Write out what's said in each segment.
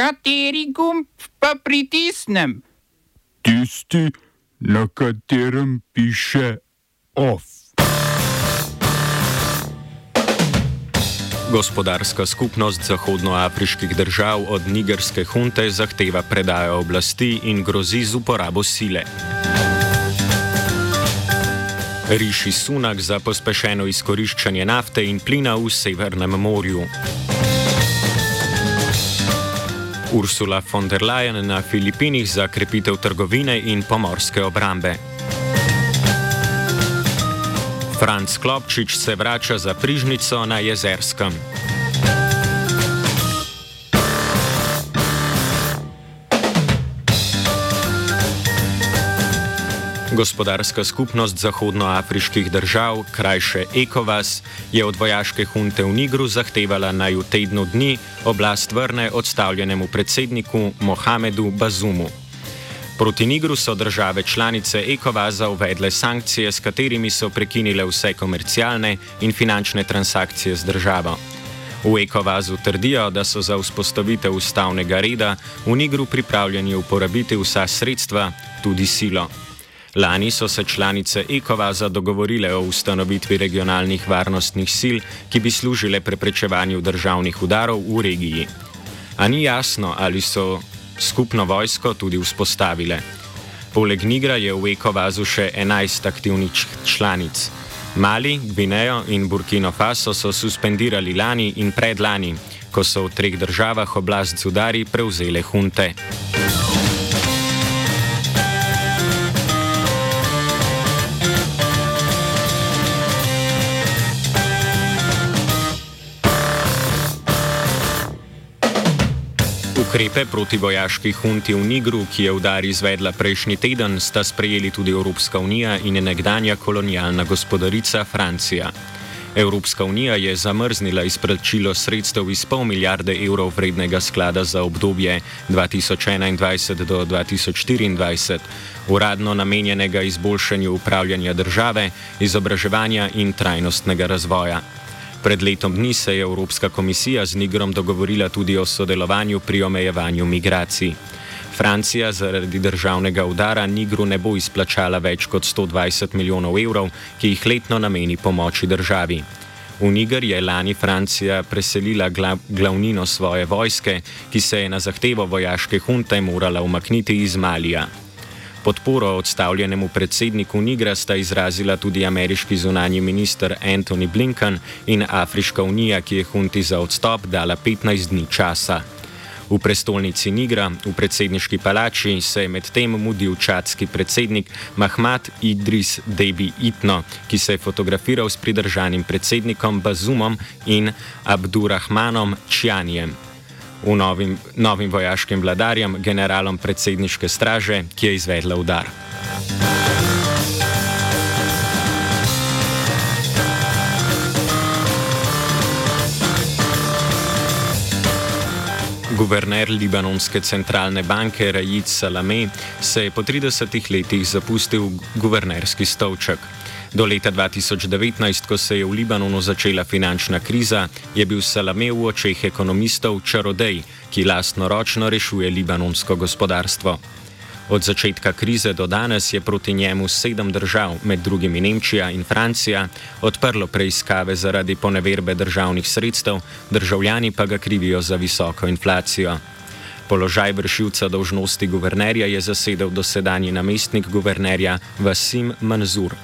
Kateri gumb pa pritisnem? Tisti, na katerem piše OF. Gospodarska skupnost zahodnoafriških držav od nigerske hunte zahteva predajo oblasti in grozi z uporabo sile. Riši Sunak za pospešeno izkoriščanje nafte in plina v Severnem morju. Ursula von der Leyen na Filipinih za krepitev trgovine in pomorske obrambe. Franz Klopčič se vrača za prižnico na Jezerskem. Gospodarska skupnost zahodnoafriških držav, krajše ECOWAS, je od vojaške hunte v Nigru zahtevala naj v tednu dni oblast vrne odstavljenemu predsedniku Mohamedu Bazumu. Proti Nigru so države članice ECOWAS-a uvedle sankcije, s katerimi so prekinile vse komercialne in finančne transakcije z državo. V ECOWAS-u trdijo, da so za vzpostavitev ustavnega reda v Nigru pripravljeni uporabiti vsa sredstva, tudi silo. Lani so se članice ECOWAS-a dogovorile o ustanovitvi regionalnih varnostnih sil, ki bi služile preprečevanju državnih udarov v regiji. A ni jasno, ali so skupno vojsko tudi vzpostavile. Poleg Nigra je v ECOWAS-u še 11 aktivnih članic. Mali, Gvinejo in Burkino Faso so suspendirali lani in predlani, ko so v treh državah oblast z udari prevzele hunte. Ukrepe proti vojaški hunti v Nigru, ki je udar izvedla prejšnji teden, sta sprejeli tudi Evropska unija in nekdanja kolonialna gospodarica Francija. Evropska unija je zamrznila izplačilo sredstev iz pol milijarde evrov vrednega sklada za obdobje 2021 do 2024, uradno namenjenega izboljšanju upravljanja države, izobraževanja in trajnostnega razvoja. Pred letom dni se je Evropska komisija z Nigrom dogovorila tudi o sodelovanju pri omejevanju migracij. Francija zaradi državnega udara Nigru ne bo izplačala več kot 120 milijonov evrov, ki jih letno nameni pomoči državi. V Niger je lani Francija preselila glavnino svoje vojske, ki se je na zahtevo vojaške hunte morala umakniti iz Malija. Podporo odstavljenemu predsedniku Nigra sta izrazila tudi ameriški zunanji minister Antony Blinken in Afriška unija, ki je hunti za odstop dala 15 dni časa. V prestolnici Nigra, v predsedniški palači, se je medtem mudil čadski predsednik Mahmad Idris Debi Itno, ki se je fotografiral s pridržanim predsednikom Bazumom in Abdurrahmanom Čjanjem v novim, novim vojaškim vladarjem, generalom predsedniške straže, ki je izvedla udar. Guverner libanonske centralne banke Rajid Salame se je po 30 letih zapustil guvernerski stolček. Do leta 2019, ko se je v Libanonu začela finančna kriza, je bil Salame v očeh ekonomistov čarodej, ki lastnoročno rešuje libanonsko gospodarstvo. Od začetka krize do danes je proti njemu sedem držav, med drugimi Nemčija in Francija, odprlo preiskave zaradi poneverbe državnih sredstev, državljani pa ga krivijo za visoko inflacijo. Položaj vršilca dolžnosti guvernerja je zasedel dosedanji namestnik guvernerja Vasim Manzur.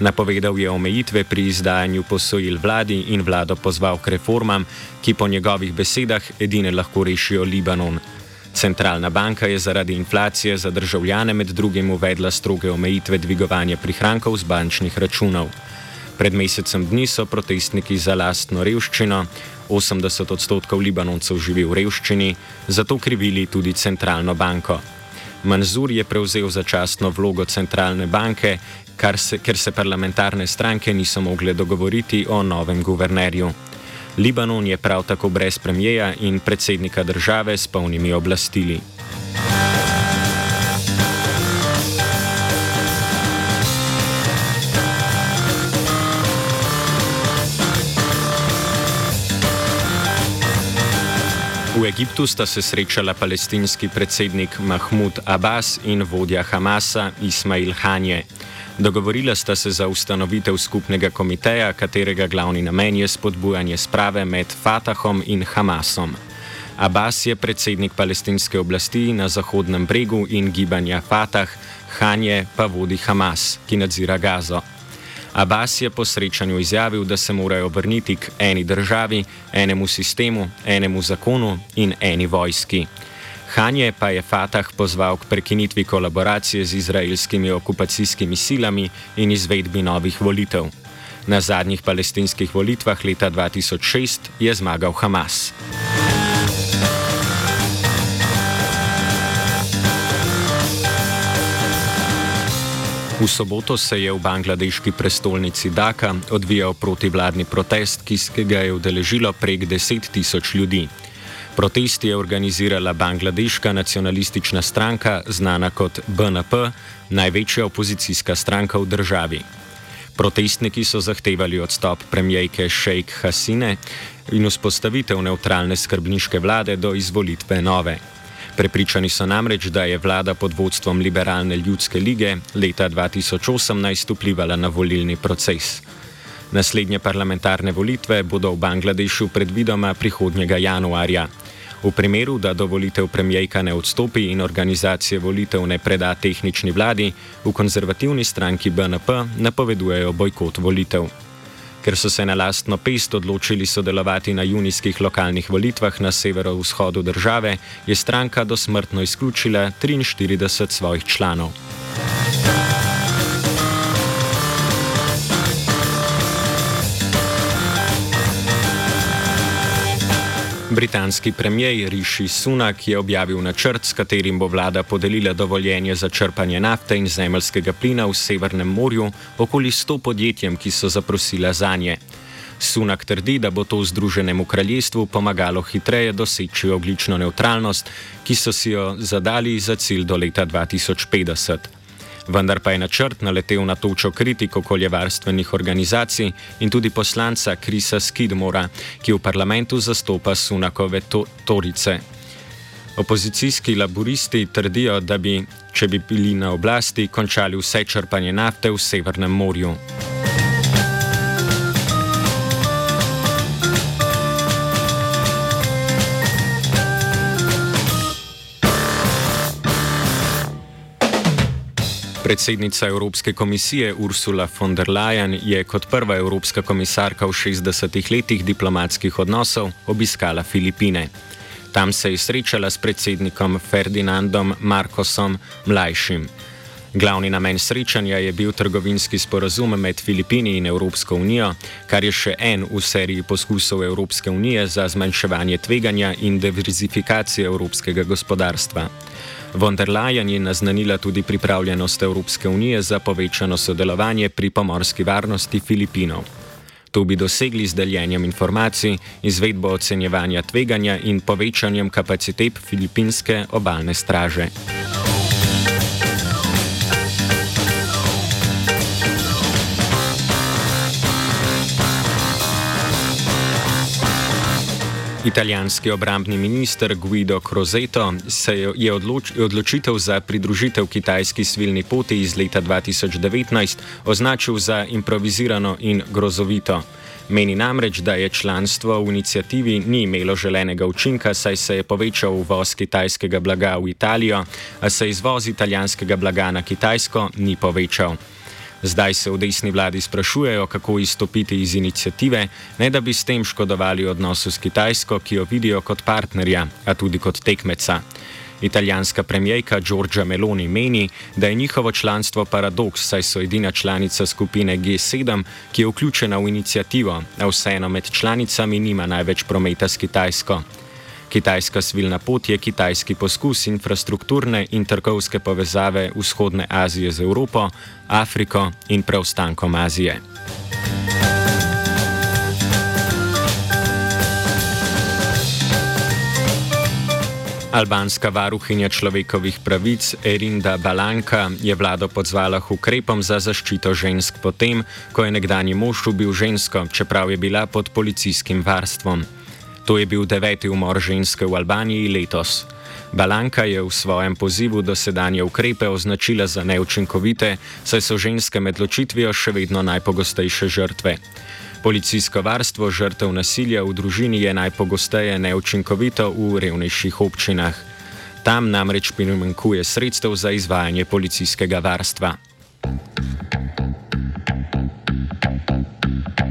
Napovedal je omejitve pri izdajanju posojil vladi in vlado pozval k reformam, ki po njegovih besedah edine lahko rešijo Libanon. Centralna banka je zaradi inflacije za državljane med drugim uvedla stroge omejitve dvigovanja prihrankov z bančnih računov. Pred mesecem dni so protestniki za lastno revščino, 80 odstotkov Libanoncev živi v revščini, zato krivili tudi centralno banko. Manzur je prevzel začasno vlogo centralne banke, se, ker se parlamentarne stranke niso mogle dogovoriti o novem guvernerju. Libanon je prav tako brez premijeja in predsednika države s polnimi oblastili. V Egiptu sta se srečala palestinski predsednik Mahmud Abbas in vodja Hamasa Ismail Hanje. Dogovorila sta se za ustanovitev skupnega komiteja, katerega glavni namen je spodbujanje sprave med Fatahom in Hamasom. Abbas je predsednik palestinske oblasti na Zahodnem bregu in gibanja Fatah, Hanje pa vodi Hamas, ki nadzira Gazo. Abbas je po srečanju izjavil, da se morajo vrniti k eni državi, enemu sistemu, enemu zakonu in eni vojski. Hanje pa je Fatah pozval k prekinitvi kolaboracije z izraelskimi okupacijskimi silami in izvedbi novih volitev. Na zadnjih palestinskih volitvah leta 2006 je zmagal Hamas. V soboto se je v bangladeški prestolnici Daka odvijal protivladni protest, ki se ga je udeležilo prek 10 tisoč ljudi. Protest je organizirala bangladeška nacionalistična stranka, znana kot BNP, največja opozicijska stranka v državi. Protestniki so zahtevali odstop premijejke Sheikh Hasine in vzpostavitev neutralne skrbniške vlade do izvolitve nove. Prepričani so namreč, da je vlada pod vodstvom Liberalne ljudske lige leta 2018 vplivala na volilni proces. Naslednje parlamentarne volitve bodo v Bangladešu predvidoma prihodnjega januarja. V primeru, da do volitev premijejka ne odstopi in organizacije volitev ne preda tehnični vladi, v konzervativni stranki BNP napovedujejo bojkot volitev. Ker so se na lastno pest odločili sodelovati na junijskih lokalnih volitvah na severovzhodu države, je stranka dosmrtno izključila 43 svojih članov. Britanski premijer Rishi Sunak je objavil načrt, s katerim bo vlada podelila dovoljenje za črpanje nafte in zemljskega plina v Severnem morju okoli 100 podjetjem, ki so zaprosila za nje. Sunak trdi, da bo to v Združenem kraljestvu pomagalo hitreje doseči oglično neutralnost, ki so si jo zadali za cilj do leta 2050 vendar pa je načrt naletel na točo kritik okoljevarstvenih organizacij in tudi poslanca Krisa Skidmora, ki v parlamentu zastopa Sunakove to torice. Opozicijski laboristi trdijo, da bi, če bi bili na oblasti, končali vse črpanje nafte v Severnem morju. Predsednica Evropske komisije Ursula von der Leyen je kot prva evropska komisarka v 60 letih diplomatskih odnosov obiskala Filipine. Tam se je srečala s predsednikom Ferdinandom Marcosom Mlajšim. Glavni namen srečanja je bil trgovinski sporazum med Filipini in Evropsko unijo, kar je še en v seriji poskusov Evropske unije za zmanjševanje tveganja in diverzifikacije evropskega gospodarstva. Von der Leyen je naznanila tudi pripravljenost Evropske unije za povečano sodelovanje pri pomorski varnosti Filipinov. To bi dosegli z deljenjem informacij, izvedbo ocenjevanja tveganja in povečanjem kapacitet filipinske obalne straže. Italijanski obrambni minister Guido Crozeto se je odloč, odločitev za pridružitev kitajski svilni poti iz leta 2019 označil za improvizirano in grozovito. Meni namreč, da je članstvo v inicijativi ni imelo želenega učinka, saj se je povečal uvoz kitajskega blaga v Italijo, a se izvoz italijanskega blaga na Kitajsko ni povečal. Zdaj se v desni vladi sprašujejo, kako izstopiti iz inicijative, ne da bi s tem škodovali odnosu s Kitajsko, ki jo vidijo kot partnerja, a tudi kot tekmeca. Italijanska premijejka Giorgia Meloni meni, da je njihovo članstvo paradoks, saj so edina članica skupine G7, ki je vključena v inicijativo, a vseeno med članicami nima največ prometa s Kitajsko. Kitajska svilna pot je kitajski poskus infrastrukturne in trgovske povezave vzhodne Azije z Evropo, Afriko in preostankom Azije. Albanska varuhinja človekovih pravic Erinda Balanka je vlado pozvala k ukrepom za zaščito žensk potem, ko je nekdani mož ubil žensko, čeprav je bila pod policijskim varstvom. To je bil deveti umor ženske v Albaniji letos. Balanka je v svojem pozivu dosedanje ukrepe označila za neučinkovite, saj so ženske med ločitvijo še vedno najpogostejše žrtve. Policijsko varstvo žrtev nasilja v družini je najpogosteje neučinkovito v revnejših občinah. Tam namreč primankuje sredstev za izvajanje policijskega varstva.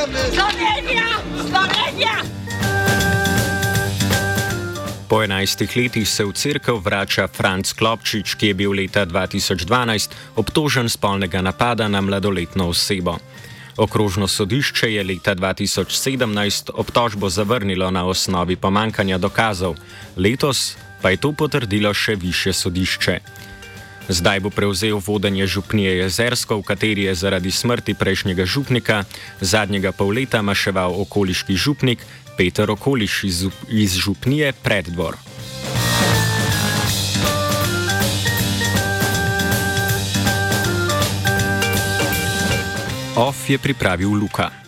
Slovenija, Slovenija. Po enajstih letih se v crkv vrača Franz Klopčič, ki je bil leta 2012 obtožen spolnega napada na mladoletno osebo. Okrožno sodišče je leta 2017 obtožbo zavrnilo na osnovi pomankanja dokazov, letos pa je to potrdilo še više sodišče. Zdaj bo prevzel vodenje župnije Jezersko, v kateri je zaradi smrti prejšnjega župnika zadnjega pol leta maševal okoliški župnik Peter Okoliš iz, iz župnije Preddvor. OF je pripravil Luka.